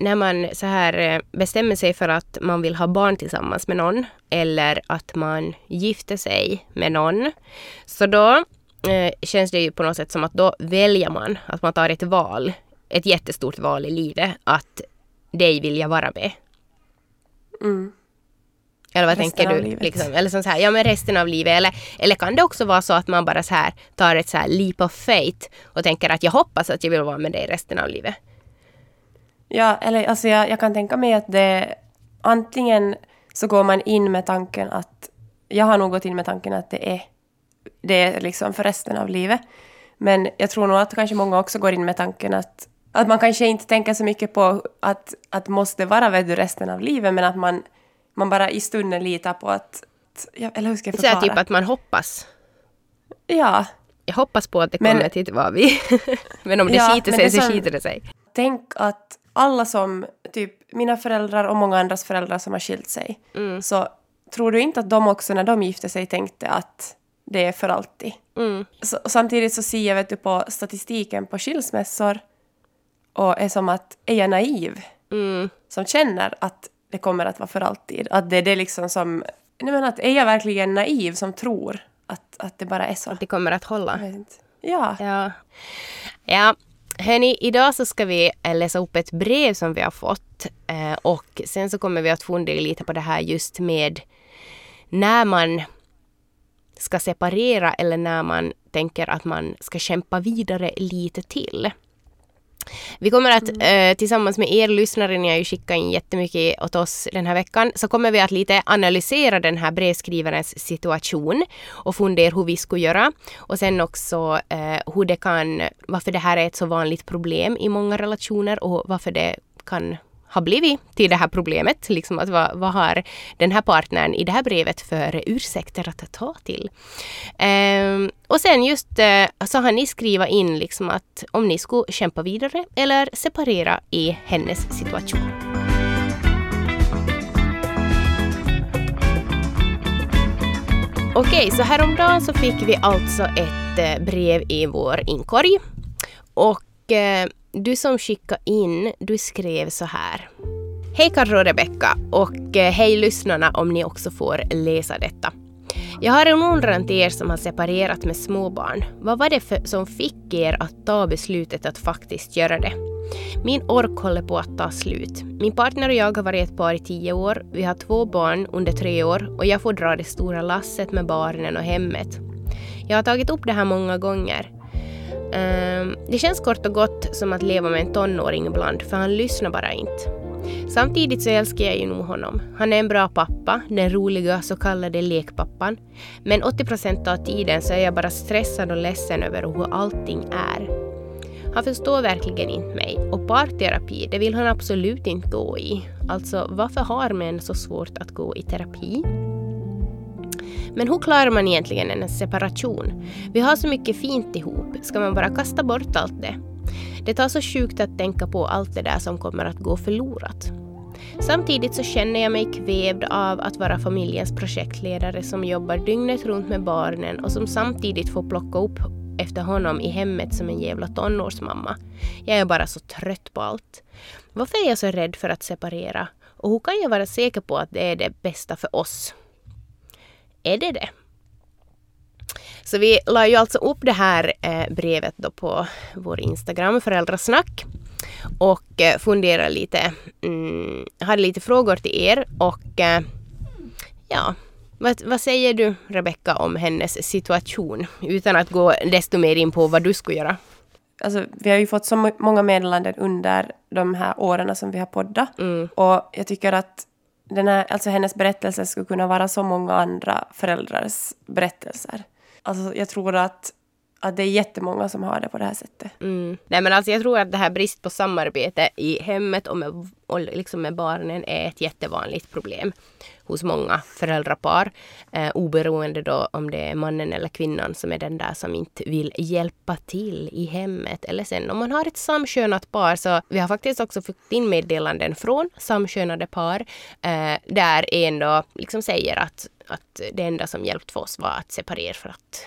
när man så här eh, bestämmer sig för att man vill ha barn tillsammans med någon eller att man gifter sig med någon. Så då eh, känns det ju på något sätt som att då väljer man, att man tar ett val, ett jättestort val i livet, att dig vill jag vara med. Mm. Eller vad Resten tänker du? Liksom? Eller som så här, ja men resten av livet. Eller, eller kan det också vara så att man bara så här tar ett så här leap of faith och tänker att jag hoppas att jag vill vara med dig resten av livet. Ja, eller alltså jag, jag kan tänka mig att det antingen så går man in med tanken att jag har nog gått in med tanken att det är det är liksom för resten av livet. Men jag tror nog att kanske många också går in med tanken att, att man kanske inte tänker så mycket på att, att måste vara vet du, resten av livet, men att man, man bara i stunden litar på att, eller hur ska jag Så här förklara? typ att man hoppas. Ja, Jag hoppas på att det Men- kommer till vad vi. men om det Ja, skiter men sig så som- skiter det sig. tänk att alla som, typ mina föräldrar och många andras föräldrar som har skilt sig, Mm. så tror du inte att de också när de gifte sig tänkte att det är för alltid? Mm. Så, samtidigt så ser jag vet du, på statistiken på skilsmässor och är som att är jag naiv Mm. som känner att det kommer att vara för alltid? Att det är det liksom som... Nej men att är jag verkligen naiv som tror att, att det bara är så? Att det kommer att hålla. Ja. Ja. Ja. Hörni, idag så ska vi läsa upp ett brev som vi har fått. Eh, och sen så kommer vi att fundera lite på det här just med när man ska separera eller när man tänker att man ska kämpa vidare lite till. Vi kommer att eh, tillsammans med er lyssnare, ni har ju skickat in jättemycket åt oss den här veckan, så kommer vi att lite analysera den här brevskrivarens situation och fundera hur vi skulle göra. Och sen också eh, hur det kan, varför det här är ett så vanligt problem i många relationer och varför det kan har blivit till det här problemet. Liksom att vad, vad har den här partnern i det här brevet för ursäkter att ta till? Ehm, och sen just eh, så har ni skrivit in liksom att om ni skulle kämpa vidare eller separera i hennes situation. Okej, så häromdagen så fick vi alltså ett eh, brev i vår inkorg. Och eh, du som skickade in, du skrev så här. Hej Karro och Rebecka och eh, hej lyssnarna om ni också får läsa detta. Jag har en undran till er som har separerat med småbarn. Vad var det för, som fick er att ta beslutet att faktiskt göra det? Min ork håller på att ta slut. Min partner och jag har varit ett par i tio år. Vi har två barn under tre år och jag får dra det stora lasset med barnen och hemmet. Jag har tagit upp det här många gånger. Ehm, det känns kort och gott som att leva med en tonåring ibland, för han lyssnar bara inte. Samtidigt så älskar jag ju nog honom. Han är en bra pappa, den roliga så kallade lekpappan. Men 80% av tiden så är jag bara stressad och ledsen över hur allting är. Han förstår verkligen inte mig och parterapi, det vill han absolut inte gå i. Alltså, varför har män så svårt att gå i terapi? Men hur klarar man egentligen en separation? Vi har så mycket fint ihop, ska man bara kasta bort allt det? Det tar så sjukt att tänka på allt det där som kommer att gå förlorat. Samtidigt så känner jag mig kvävd av att vara familjens projektledare som jobbar dygnet runt med barnen och som samtidigt får plocka upp efter honom i hemmet som en jävla tonårsmamma. Jag är bara så trött på allt. Varför är jag så rädd för att separera? Och hur kan jag vara säker på att det är det bästa för oss? Är det det? Så vi la ju alltså upp det här eh, brevet då på vår Instagram, föräldrasnack. Och eh, funderade lite, mm, hade lite frågor till er och eh, ja, vad, vad säger du Rebecka om hennes situation? Utan att gå desto mer in på vad du skulle göra. Alltså, vi har ju fått så må- många meddelanden under de här åren som vi har poddat. Mm. Och jag tycker att den här, alltså hennes berättelse skulle kunna vara så många andra föräldrars berättelser. Alltså, jag tror att, att det är jättemånga som har det på det här sättet. Mm. Nej men alltså jag tror att det här brist på samarbete i hemmet och med, och liksom med barnen är ett jättevanligt problem hos många föräldrapar. Eh, oberoende då om det är mannen eller kvinnan som är den där som inte vill hjälpa till i hemmet. Eller sen om man har ett samkönat par så vi har faktiskt också fått in meddelanden från samkönade par eh, där en då liksom säger att, att det enda som hjälpt oss var att separera för att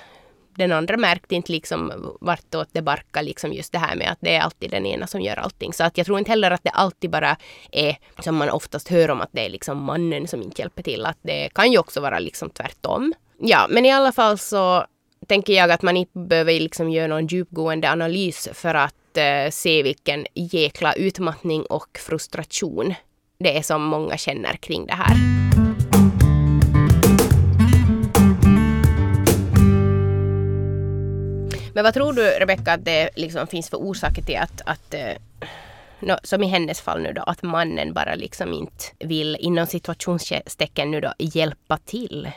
den andra märkte inte liksom vartåt det barkar liksom just det här med att det är alltid den ena som gör allting. Så att jag tror inte heller att det alltid bara är som man oftast hör om att det är liksom mannen som inte hjälper till. Att det kan ju också vara liksom tvärtom. Ja, men i alla fall så tänker jag att man inte behöver liksom göra någon djupgående analys för att eh, se vilken jäkla utmattning och frustration det är som många känner kring det här. Men vad tror du Rebecka att det liksom finns för orsaker till att, att eh, no, som i hennes fall nu då, att mannen bara liksom inte vill inom situationstecken nu då hjälpa till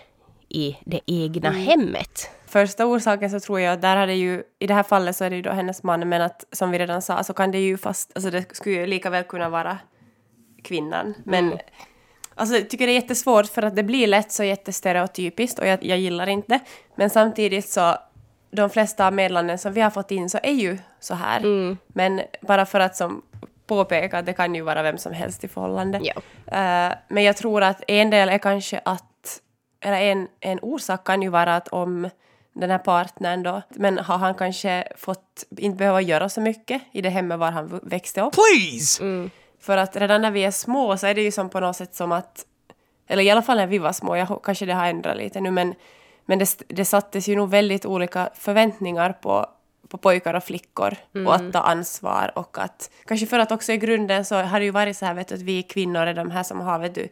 i det egna mm. hemmet? Första orsaken så tror jag där hade ju, i det här fallet så är det ju då hennes man, men att som vi redan sa så kan det ju fast, alltså det skulle ju lika väl kunna vara kvinnan. Men mm. Alltså, jag tycker det är jättesvårt för att det blir lätt så jättestereotypiskt och jag, jag gillar inte. Men samtidigt så de flesta av medlanden som vi har fått in så är ju så här. Mm. Men bara för att som påpeka att det kan ju vara vem som helst i förhållande. Ja. Uh, men jag tror att en del är kanske att, eller en, en orsak kan ju vara att om den här partnern då, men har han kanske fått inte behöva göra så mycket i det hemmet var han växte upp. Please! Mm. För att redan när vi är små så är det ju som på något sätt som att, eller i alla fall när vi var små, jag, kanske det har ändrat lite nu, men men det, det sattes ju nog väldigt olika förväntningar på, på pojkar och flickor mm. och att ta ansvar och att kanske för att också i grunden så har det ju varit så här vet du, att vi kvinnor är de här som har vet du,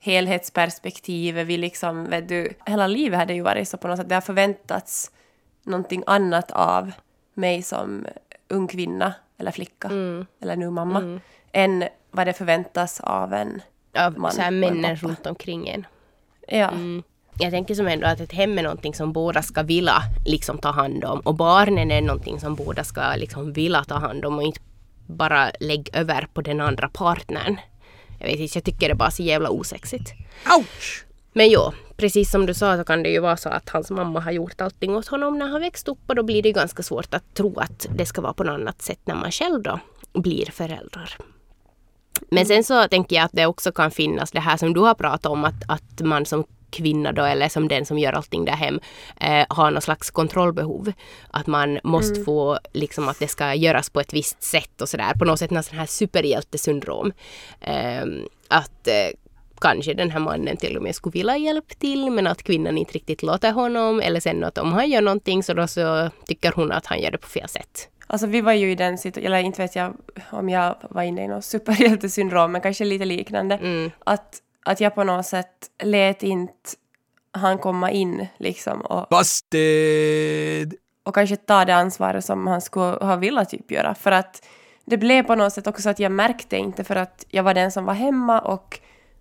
helhetsperspektivet, vi liksom vet du, hela livet har det ju varit så på något sätt, det har förväntats någonting annat av mig som ung kvinna eller flicka mm. eller nu mamma mm. än vad det förväntas av en av man. Av männen runt omkring en. Ja. Mm jag tänker som ändå att ett hem är någonting som båda ska vilja liksom ta hand om och barnen är någonting som båda ska liksom vilja ta hand om och inte bara lägga över på den andra partnern. Jag vet inte, jag tycker det är bara så jävla osexigt. Ouch! Men jo, precis som du sa så kan det ju vara så att hans mamma har gjort allting åt honom när han växt upp och då blir det ganska svårt att tro att det ska vara på något annat sätt när man själv då blir föräldrar. Men sen så tänker jag att det också kan finnas det här som du har pratat om att, att man som kvinna då eller som den som gör allting där hem eh, har någon slags kontrollbehov. Att man måste mm. få liksom att det ska göras på ett visst sätt och sådär. På något sätt någon sån här superhjältesyndrom. Eh, att eh, kanske den här mannen till och med skulle vilja hjälpa till men att kvinnan inte riktigt låter honom eller sen att om han gör någonting så då så tycker hon att han gör det på fel sätt. Alltså vi var ju i den situationen, eller inte vet jag om jag var inne i något superhjältesyndrom men kanske lite liknande. Mm. Att att jag på något sätt lät inte han komma in liksom och... Busted! Och kanske ta det ansvaret som han skulle ha velat typ göra. För att det blev på något sätt också att jag märkte inte för att jag var den som var hemma och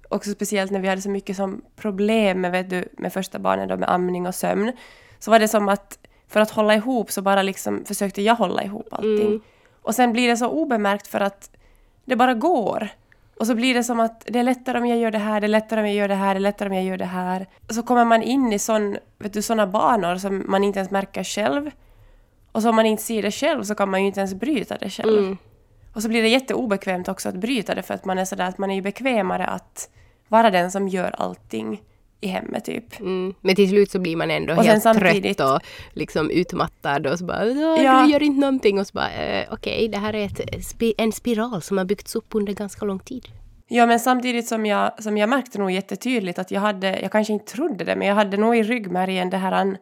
också speciellt när vi hade så mycket som problem med, vet du, med första barnet då med amning och sömn. Så var det som att för att hålla ihop så bara liksom försökte jag hålla ihop allting. Mm. Och sen blir det så obemärkt för att det bara går. Och så blir det som att det är lättare om jag gör det här, det är lättare om jag gör det här, det är lättare om jag gör det här. Så kommer man in i sån, vet du, såna banor som man inte ens märker själv. Och så om man inte ser det själv så kan man ju inte ens bryta det själv. Mm. Och så blir det jätteobekvämt också att bryta det för att man är sådär att man är ju bekvämare att vara den som gör allting i hemmet typ. Mm. Men till slut så blir man ändå och helt samtidigt... trött och liksom utmattad och så bara ja. du gör inte någonting och så bara eh, okej okay, det här är ett, en spiral som har byggts upp under ganska lång tid. Ja men samtidigt som jag, som jag märkte nog jättetydligt att jag hade, jag kanske inte trodde det men jag hade nog i ryggmärgen det här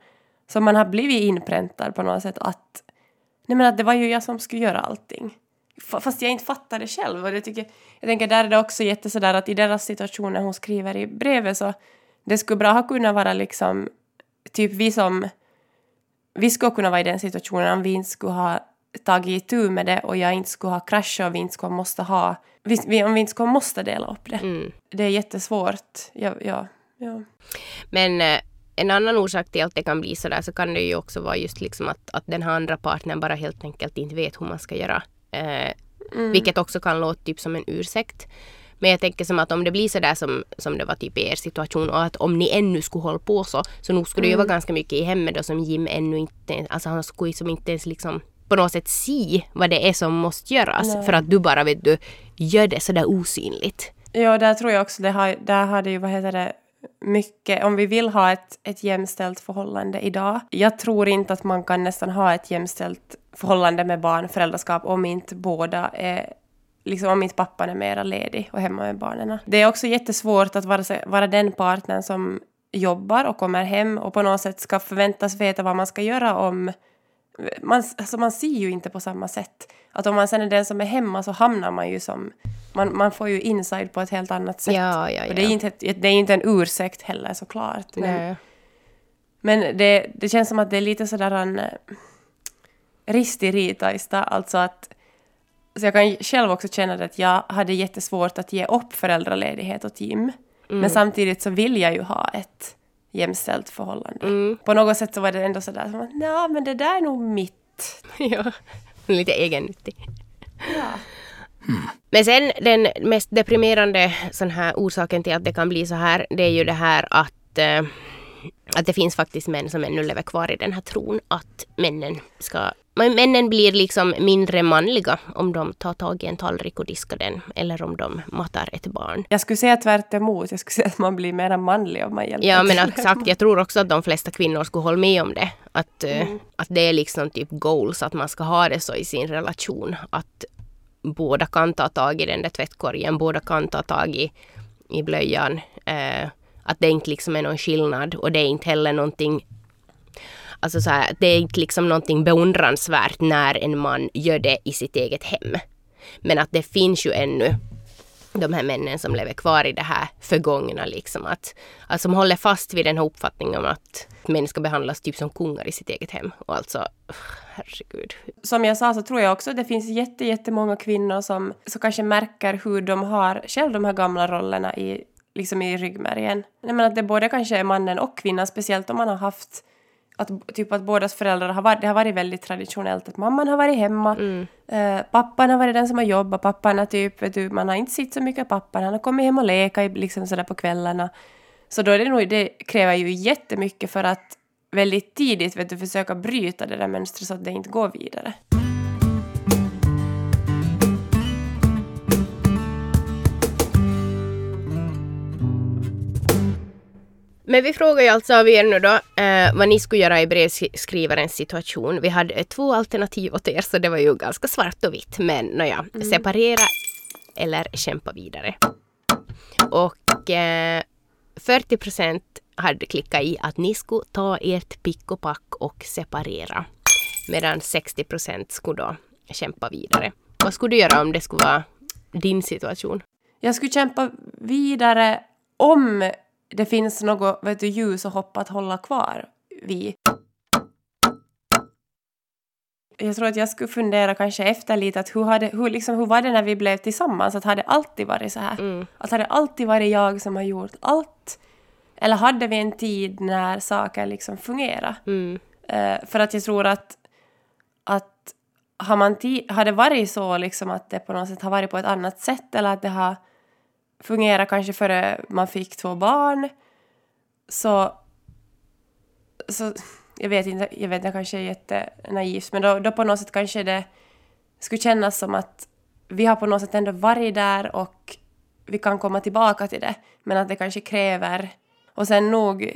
som man har blivit inpräntad på något sätt att nej men att det var ju jag som skulle göra allting. Fast jag inte fattade det själv och det tycker jag tänker där är det också jätte sådär att i deras situation när hon skriver i brevet så det skulle bra ha kunnat vara liksom typ vi som vi skulle kunna vara i den situationen om vi inte skulle ha tagit itu med det och jag inte skulle ha kraschat och vi inte skulle måste ha vi, om vi inte skulle måste dela upp det. Mm. Det är jättesvårt. Ja, ja, ja. Men eh, en annan orsak till att det kan bli så där så kan det ju också vara just liksom att, att den här andra partnern bara helt enkelt inte vet hur man ska göra. Eh, mm. Vilket också kan låta typ som en ursäkt. Men jag tänker som att om det blir så där som, som det var typ i er situation och att om ni ännu skulle hålla på så, så nog skulle det ju vara mm. ganska mycket i hemmet då som Jim ännu inte, alltså han skulle som inte ens liksom på något sätt se vad det är som måste göras Nej. för att du bara vet du gör det sådär osynligt. Ja, där tror jag också det har, där har det ju, vad heter det, mycket, om vi vill ha ett, ett jämställt förhållande idag. Jag tror inte att man kan nästan ha ett jämställt förhållande med barn, föräldraskap, om inte båda är liksom om inte pappan är mera ledig och hemma med barnen. Det är också jättesvårt att vara, vara den partnern som jobbar och kommer hem och på något sätt ska förväntas veta vad man ska göra om... Man, alltså man ser ju inte på samma sätt. Att om man sen är den som är hemma så hamnar man ju som... Man, man får ju inside på ett helt annat sätt. Ja, ja, ja. Och det, är inte, det är inte en ursäkt heller såklart. Men, men det, det känns som att det är lite sådär en eh, ristiritaista, alltså att så jag kan själv också känna att jag hade jättesvårt att ge upp föräldraledighet och Tim. Mm. Men samtidigt så vill jag ju ha ett jämställt förhållande. Mm. På något sätt så var det ändå sådär som att nej men det där är nog mitt. ja, lite egennyttig. Ja. Men sen den mest deprimerande sån här orsaken till att det kan bli så här, det är ju det här att, äh, att det finns faktiskt män som ännu lever kvar i den här tron att männen ska männen blir liksom mindre manliga om de tar tag i en tallrik och diskar den eller om de matar ett barn. Jag skulle säga tvärt emot. Jag skulle säga att man blir mer manlig om man hjälper Ja men exakt. Jag tror också att de flesta kvinnor skulle hålla med om det. Att, eh, mm. att det är liksom typ goals att man ska ha det så i sin relation. Att båda kan ta tag i den där tvättkorgen, båda kan ta tag i, i blöjan. Eh, att det inte liksom är någon skillnad och det är inte heller någonting Alltså så här, det är inte liksom någonting beundransvärt när en man gör det i sitt eget hem. Men att det finns ju ännu de här männen som lever kvar i det här förgångna liksom. Att, att som håller fast vid den här uppfattningen om att män ska behandlas typ som kungar i sitt eget hem. Och alltså, herregud. Som jag sa så tror jag också att det finns jätte, jättemånga kvinnor som, som kanske märker hur de har själv de här gamla rollerna i, liksom i ryggmärgen. Jag menar att det både kanske är mannen och kvinnan, speciellt om man har haft att, typ att bådas föräldrar har varit, det har varit väldigt traditionellt att mamman har varit hemma, mm. eh, pappan har varit den som har jobbat, pappan är typ, vet du, man har inte sett så mycket pappan, han har kommit hem och lekat liksom sådär på kvällarna. Så då är det nog, det kräver ju jättemycket för att väldigt tidigt vet du, försöka bryta det där mönstret så att det inte går vidare. Men vi frågar ju alltså av er nu då eh, vad ni skulle göra i brevskrivarens situation. Vi hade eh, två alternativ åt er så det var ju ganska svart och vitt. Men nåja, mm. separera eller kämpa vidare. Och eh, 40 procent hade klickat i att ni skulle ta ert pick och pack och separera. Medan 60 procent skulle då kämpa vidare. Vad skulle du göra om det skulle vara din situation? Jag skulle kämpa vidare om det finns något vet du, ljus och hopp att hålla kvar vid. Jag tror att jag skulle fundera kanske efter lite att hur, hade, hur, liksom, hur var det när vi blev tillsammans? Att hade det alltid varit så här? Mm. Att hade det alltid varit jag som har gjort allt? Eller hade vi en tid när saker liksom fungerade? Mm. Uh, för att jag tror att, att har, man har det varit så liksom att det på något sätt har varit på ett annat sätt eller att det har fungerade kanske före man fick två barn. Så, så jag vet inte, jag vet jag kanske är jättenaivt, men då, då på något sätt kanske det skulle kännas som att vi har på något sätt ändå varit där och vi kan komma tillbaka till det, men att det kanske kräver och sen nog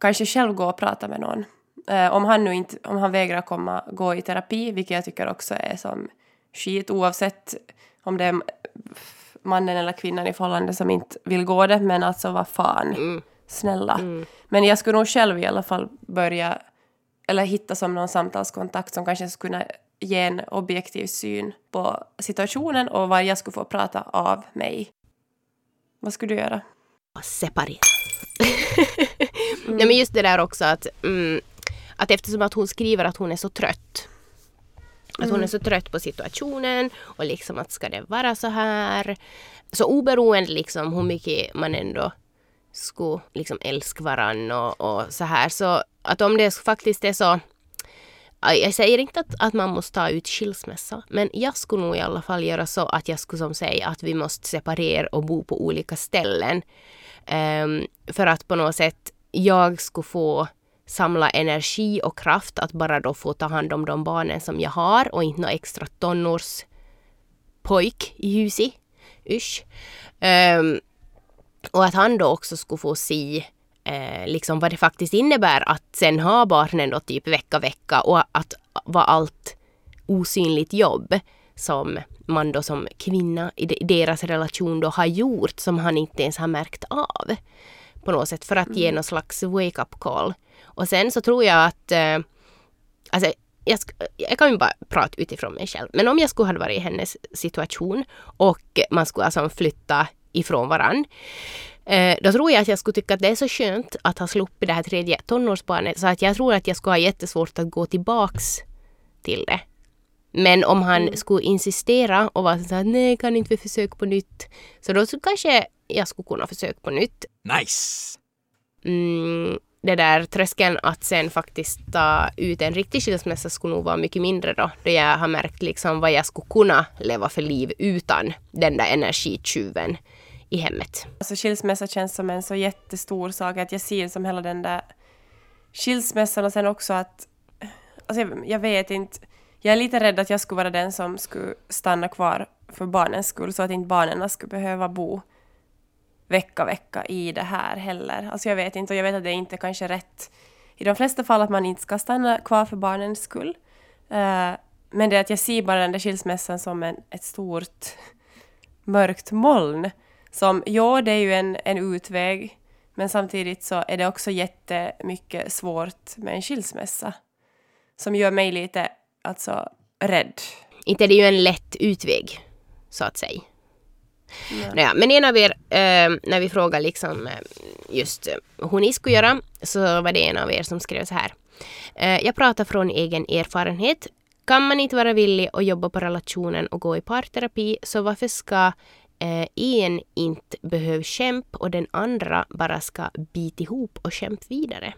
kanske själv gå och prata med någon. Eh, om han nu inte, om han vägrar komma, gå i terapi, vilket jag tycker också är som skit oavsett om det är mannen eller kvinnan i förhållande som inte vill gå det, men alltså vad fan. Mm. Snälla. Mm. Men jag skulle nog själv i alla fall börja, eller hitta som någon samtalskontakt som kanske skulle kunna ge en objektiv syn på situationen och vad jag skulle få prata av mig. Vad skulle du göra? Separera. mm. Nej men just det där också att, mm, att eftersom att hon skriver att hon är så trött att hon är så trött på situationen och liksom att ska det vara så här? Så oberoende liksom hur mycket man ändå skulle liksom älska varandra och, och så här. Så att om det faktiskt är så jag säger inte att, att man måste ta ut skilsmässa, men jag skulle nog i alla fall göra så att jag skulle som säga att vi måste separera och bo på olika ställen. Um, för att på något sätt jag skulle få samla energi och kraft att bara då få ta hand om de barnen som jag har och inte några extra tonårspojk i huset. Usch. Um, Och att han då också skulle få se eh, liksom vad det faktiskt innebär att sen ha barnen då typ vecka vecka och att vara allt osynligt jobb som man då som kvinna i deras relation då har gjort som han inte ens har märkt av på något sätt för att ge mm. någon slags wake-up call. Och sen så tror jag att eh, alltså, jag, jag, kan ju bara prata utifrån mig själv. Men om jag skulle ha varit i hennes situation och man skulle alltså flytta ifrån varann. Eh, då tror jag att jag skulle tycka att det är så skönt att ha sluppit det här tredje tonårsbarnet så att jag tror att jag skulle ha jättesvårt att gå tillbaks till det. Men om han mm. skulle insistera och vara så här, nej kan inte vi försöka på nytt? Så då så kanske jag skulle kunna försöka på nytt. Nice! Mm, det där tröskeln att sen faktiskt ta ut en riktig skilsmässa skulle nog vara mycket mindre då. Då jag har märkt liksom vad jag skulle kunna leva för liv utan den där energitjuven i hemmet. Alltså skilsmässa känns som en så jättestor sak att jag ser som hela den där skilsmässan och sen också att alltså jag, jag vet inte jag är lite rädd att jag skulle vara den som skulle stanna kvar för barnens skull så att inte barnen skulle behöva bo vecka vecka i det här heller. Alltså jag vet inte och jag vet att det är inte kanske rätt i de flesta fall att man inte ska stanna kvar för barnens skull. Uh, men det är att jag ser bara den där skilsmässan som en, ett stort mörkt moln. Som, ja, det är ju en, en utväg, men samtidigt så är det också jättemycket svårt med en skilsmässa. Som gör mig lite alltså rädd. Inte är det ju en lätt utväg, så att säga. Naja, men en av er, eh, när vi frågade liksom eh, just eh, hur ni skulle göra, så var det en av er som skrev så här. Eh, jag pratar från egen erfarenhet. Kan man inte vara villig att jobba på relationen och gå i parterapi, så varför ska eh, en inte behöva kämpa och den andra bara ska bita ihop och kämpa vidare?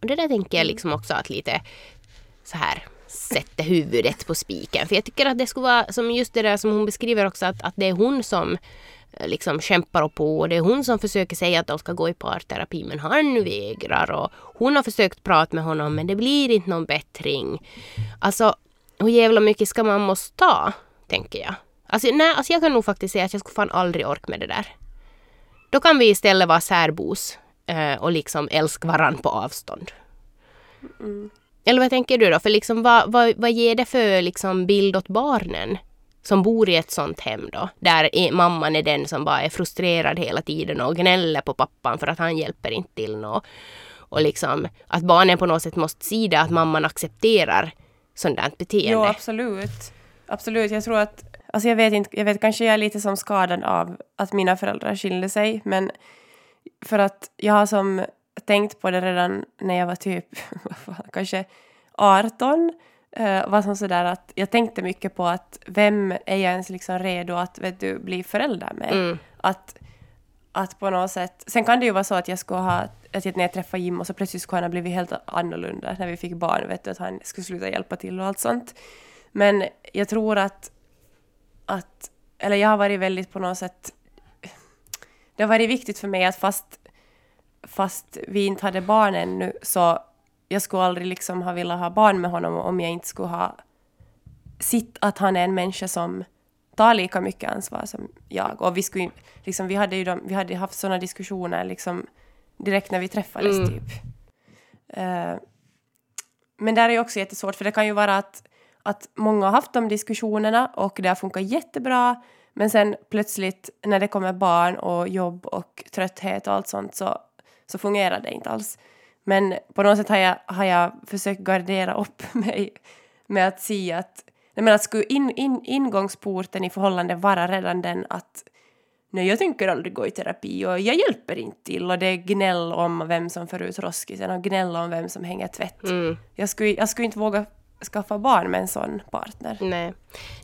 Och det där tänker jag mm. liksom också att lite så här sätter huvudet på spiken. För jag tycker att det skulle vara som just det där som hon beskriver också att, att det är hon som eh, liksom kämpar och på och det är hon som försöker säga att de ska gå i parterapi men han vägrar och hon har försökt prata med honom men det blir inte någon bättring. Alltså hur jävla mycket ska man måste ta, tänker jag. Alltså, nej, alltså jag kan nog faktiskt säga att jag skulle fan aldrig orka med det där. Då kan vi istället vara särbos eh, och liksom älska varann på avstånd. Mm. Eller vad tänker du då? För liksom, vad, vad, vad ger det för liksom, bild åt barnen som bor i ett sånt hem då? Där är, mamman är den som bara är frustrerad hela tiden och gnäller på pappan för att han hjälper inte till nå. Och liksom att barnen på något sätt måste se det, att mamman accepterar sådant där beteende. Jo, absolut. Absolut. Jag tror att, alltså jag vet inte, jag vet kanske jag är lite som skadad av att mina föräldrar skilde sig, men för att jag har som tänkt på det redan när jag var typ kanske 18. Uh, var som sådär att jag tänkte mycket på att vem är jag ens liksom redo att vet du, bli förälder med? Mm. Att, att på något sätt... Sen kan det ju vara så att jag skulle ha... Att när jag träffade Jim och så plötsligt skulle han ha blivit helt annorlunda när vi fick barn. Vet du, att han skulle sluta hjälpa till och allt sånt. Men jag tror att... att eller jag har varit väldigt på något sätt... Det har varit viktigt för mig att fast fast vi inte hade barn ännu så jag skulle aldrig liksom ha velat ha barn med honom om jag inte skulle ha sett att han är en människa som tar lika mycket ansvar som jag. Och vi, skulle, liksom, vi, hade, ju de, vi hade haft sådana diskussioner liksom, direkt när vi träffades. Mm. typ. Uh, men där är ju också jättesvårt, för det kan ju vara att, att många har haft de diskussionerna och det har funkat jättebra, men sen plötsligt när det kommer barn och jobb och trötthet och allt sånt så så fungerar det inte alls. Men på något sätt har jag, har jag försökt gardera upp mig med att säga att, nej men att skulle in, in, ingångsporten i förhållande vara redan den att nej jag tänker aldrig gå i terapi och jag hjälper inte till och det är gnäll om vem som för ut roskisen och gnäll om vem som hänger tvätt. Mm. Jag, skulle, jag skulle inte våga skaffa barn med en sån partner. Nej.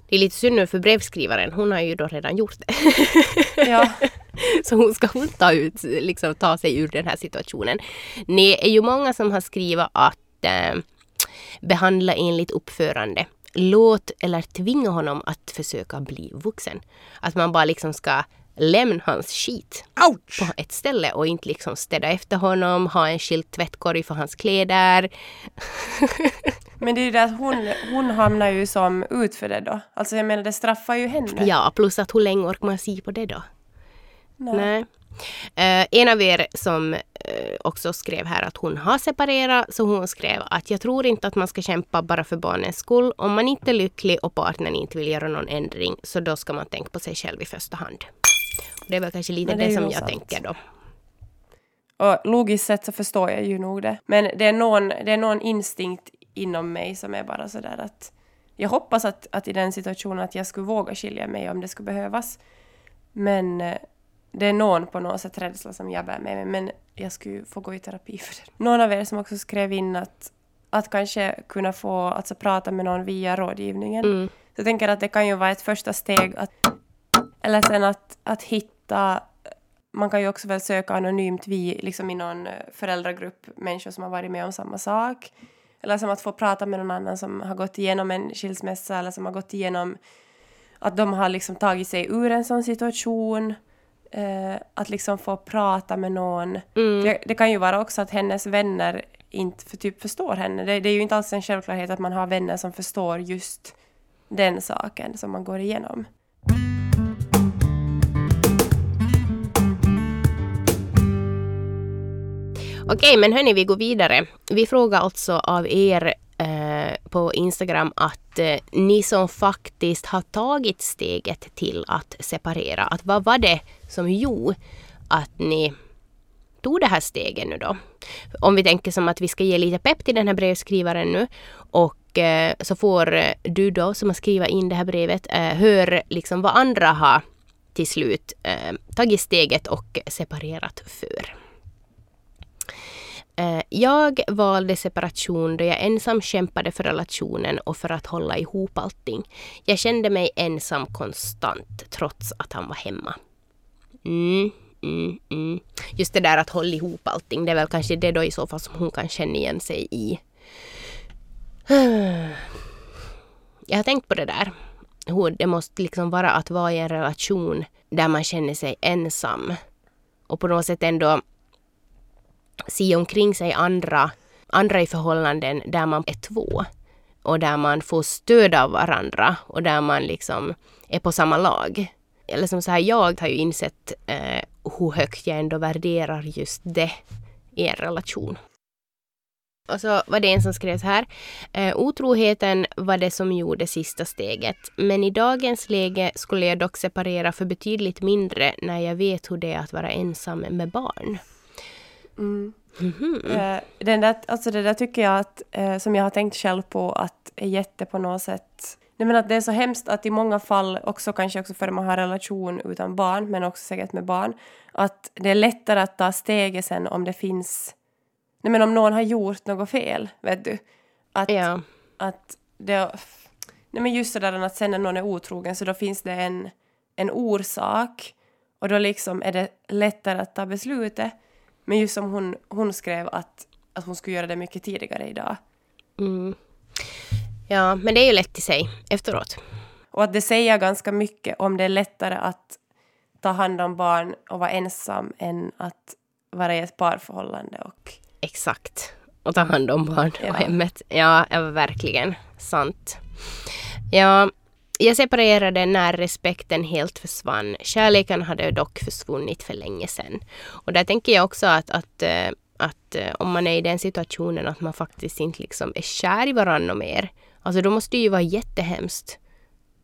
Det är lite synd nu för brevskrivaren, hon har ju då redan gjort det. Ja. Så hon ska hon ta, ut, liksom, ta sig ur den här situationen. Ni är ju många som har skrivit att eh, behandla enligt uppförande. Låt eller tvinga honom att försöka bli vuxen. Att man bara liksom ska lämna hans skit Ouch! på ett ställe och inte liksom städa efter honom, ha en skild tvättkorg för hans kläder. Men det är ju det att hon, hon hamnar ju som ut för det då. Alltså jag menar det straffar ju henne. Ja, plus att hur länge orkar man se på det då? Nej. Eh, en av er som eh, också skrev här att hon har separerat, så hon skrev att jag tror inte att man ska kämpa bara för barnens skull. Om man inte är lycklig och partnern inte vill göra någon ändring, så då ska man tänka på sig själv i första hand. Det är väl kanske lite det det, som jag sant. tänker då. Och logiskt sett så förstår jag ju nog det. Men det är någon, det är någon instinkt inom mig som är bara sådär att jag hoppas att, att i den situationen att jag skulle våga skilja mig om det skulle behövas. Men eh, det är någon på något sätt rädsla som jag bär med mig. Men jag skulle få gå i terapi för det. Någon av er som också skrev in att, att kanske kunna få alltså, prata med någon via rådgivningen. Mm. Så jag tänker att det kan ju vara ett första steg att eller sen att, att hitta man kan ju också väl söka anonymt vi, liksom i någon eh, föräldragrupp, människor som har varit med om samma sak. Eller som att få prata med någon annan som har gått igenom en skilsmässa eller som har gått igenom att de har liksom tagit sig ur en sån situation. Eh, att liksom få prata med någon. Mm. Det, det kan ju vara också att hennes vänner inte för typ förstår henne. Det, det är ju inte alls en självklarhet att man har vänner som förstår just den saken som man går igenom. Okej, men hörni, vi går vidare. Vi frågar alltså av er eh, på Instagram att eh, ni som faktiskt har tagit steget till att separera, att vad var det som gjorde att ni tog det här steget nu då? Om vi tänker som att vi ska ge lite pepp till den här brevskrivaren nu och eh, så får du då som har skrivit in det här brevet eh, hör liksom vad andra har till slut eh, tagit steget och separerat för. Eh, Jag valde separation då jag ensam kämpade för relationen och för att hålla ihop allting. Jag kände mig ensam konstant trots att han var hemma. Mm, mm, mm. Just det där att hålla ihop allting, det är väl kanske det då i så fall som hon kan känna igen sig i. Jag har tänkt på det där. Hur det måste liksom vara att vara i en relation där man känner sig ensam. Och på något sätt ändå se omkring sig andra, andra i förhållanden där man är två och där man får stöd av varandra och där man liksom är på samma lag. Eller som så här, jag har ju insett eh, hur högt jag ändå värderar just det i en relation. Och så var det en som skrev så här. Eh, otroheten var det som gjorde sista steget. Men i dagens läge skulle jag dock separera för betydligt mindre när jag vet hur det är att vara ensam med barn. Mm. Eh, den där, alltså det där tycker jag att, eh, som jag har tänkt själv på, att är jätte på något sätt... Nej men att det är så hemskt att i många fall, också kanske också för att man har relation utan barn, men också säkert med barn, att det är lättare att ta steget sen om det finns... Nej men om någon har gjort något fel, vet du? Att, Ja. att det... Nej men just sådär att sen när någon är otrogen så då finns det en, en orsak och då liksom är det lättare att ta beslutet. Men just som hon, hon skrev att, att hon skulle göra det mycket tidigare idag. Mm. Ja, men det är ju lätt i sig efteråt. Och att det säger ganska mycket om det är lättare att ta hand om barn och vara ensam än att vara i ett parförhållande. Och, Exakt. Och ta hand om barn Ja. och hemmet. Ja, verkligen. Sant. Ja, jag separerade när respekten helt försvann. Kärleken hade dock försvunnit för länge sedan. Och där tänker jag också att, att, eh, att eh, om man är i den situationen att man faktiskt inte liksom är kär i varandra mer. Alltså då måste det ju vara jättehemskt.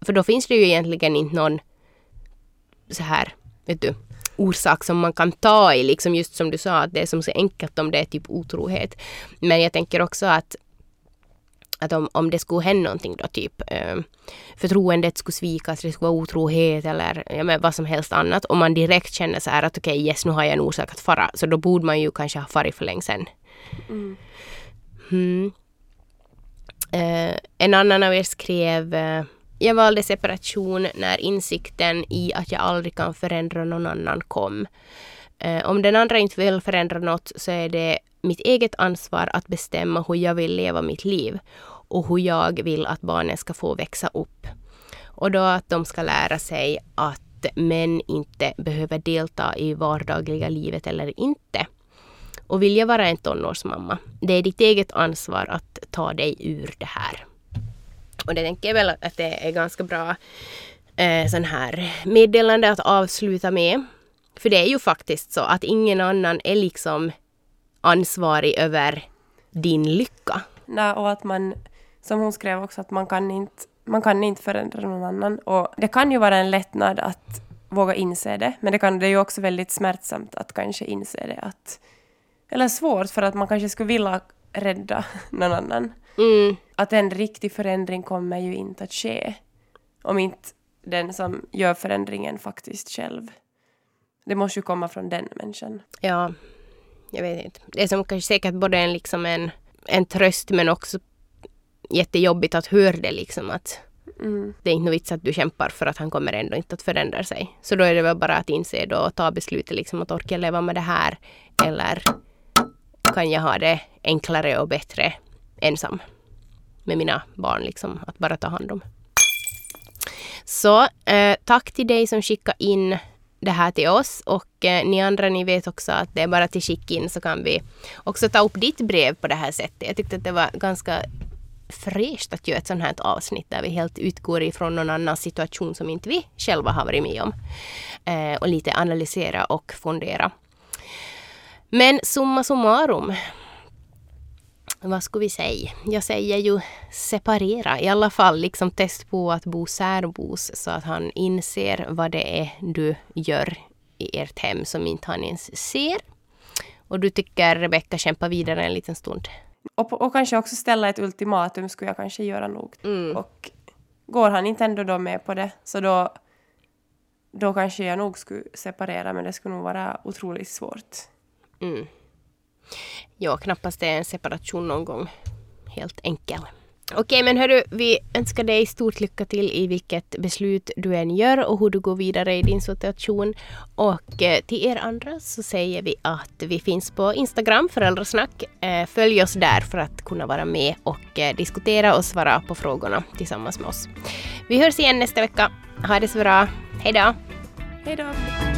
För då finns det ju egentligen inte någon så här, vet du, orsak som man kan ta i, liksom just som du sa, att det är som så enkelt om det är typ otrohet. Men jag tänker också att att om, om det skulle hända någonting då, typ eh, förtroendet skulle svikas, det skulle vara otrohet eller ja, men vad som helst annat. Om man direkt känner så här att okej, yes, nu har jag en orsak att fara. Så då borde man ju kanske ha farit för länge sedan. Mm. Eh, en annan av er skrev eh, Jag valde separation när insikten i att jag aldrig kan förändra någon annan kom. Eh, om den andra inte vill förändra något så är det mitt eget ansvar att bestämma hur jag vill leva mitt liv och hur jag vill att barnen ska få växa upp. Och då att de ska lära sig att män inte behöver delta i vardagliga livet eller inte. Och vill jag vara en tonårsmamma, det är ditt eget ansvar att ta dig ur det här. Och det tänker jag väl att det är ganska bra eh, sån här meddelande att avsluta med. För det är ju faktiskt så att ingen annan är liksom ansvarig över din lycka. Nej, och att man, som hon skrev också, att man kan inte, man kan inte förändra någon annan. Och det kan ju vara en lättnad att våga inse det, men det, kan, det är ju också väldigt smärtsamt att kanske inse det. Att, eller svårt, för att man kanske skulle vilja rädda någon annan. Mm. Att en riktig förändring kommer ju inte att ske om inte den som gör förändringen faktiskt själv. Det måste ju komma från den människan. Ja, jag vet inte. Det är som kanske säkert både en, liksom en, en tröst men också jättejobbigt att höra det liksom att Mm. det är inte något vits att du kämpar för att han kommer ändå inte att förändra sig. Så då är det väl bara att inse då och ta beslutet liksom att orka leva med det här eller kan jag ha det enklare och bättre ensam med mina barn liksom att bara ta hand om. Så eh, tack till dig som skickade in det här till oss och eh, ni andra ni vet också att det är bara till skicka in så kan vi också ta upp ditt brev på det här sättet. Jag tyckte att det var ganska fräscht att göra ett sånt här avsnitt där vi helt utgår ifrån någon annan situation som inte vi själva har varit med om. Eh, och lite analysera och fundera. Men summa summarum. Vad ska vi säga? Jag säger ju separera. I alla fall liksom test på att bo särbos så att han inser vad det är du gör i ert hem som inte han ens ser. Och du tycker Rebecka kämpa vidare en liten stund. Och, och kanske också ställa ett ultimatum skulle jag kanske göra nog. Mm. Och går han inte ändå då med på det så då, då kanske jag nog skulle separera men det skulle nog vara otroligt svårt. Mm. Ja, knappast är en separation någon gång. Helt enkel. Okej, men hörru, vi önskar dig stort lycka till i vilket beslut du än gör och hur du går vidare i din situation. Och eh, till er andra så säger vi att vi finns på Instagram, Föräldrasnack. Eh, följ oss där för att kunna vara med och eh, diskutera och svara på frågorna tillsammans med oss. Vi hörs igen nästa vecka. Ha det så bra. Hej då! Hej då!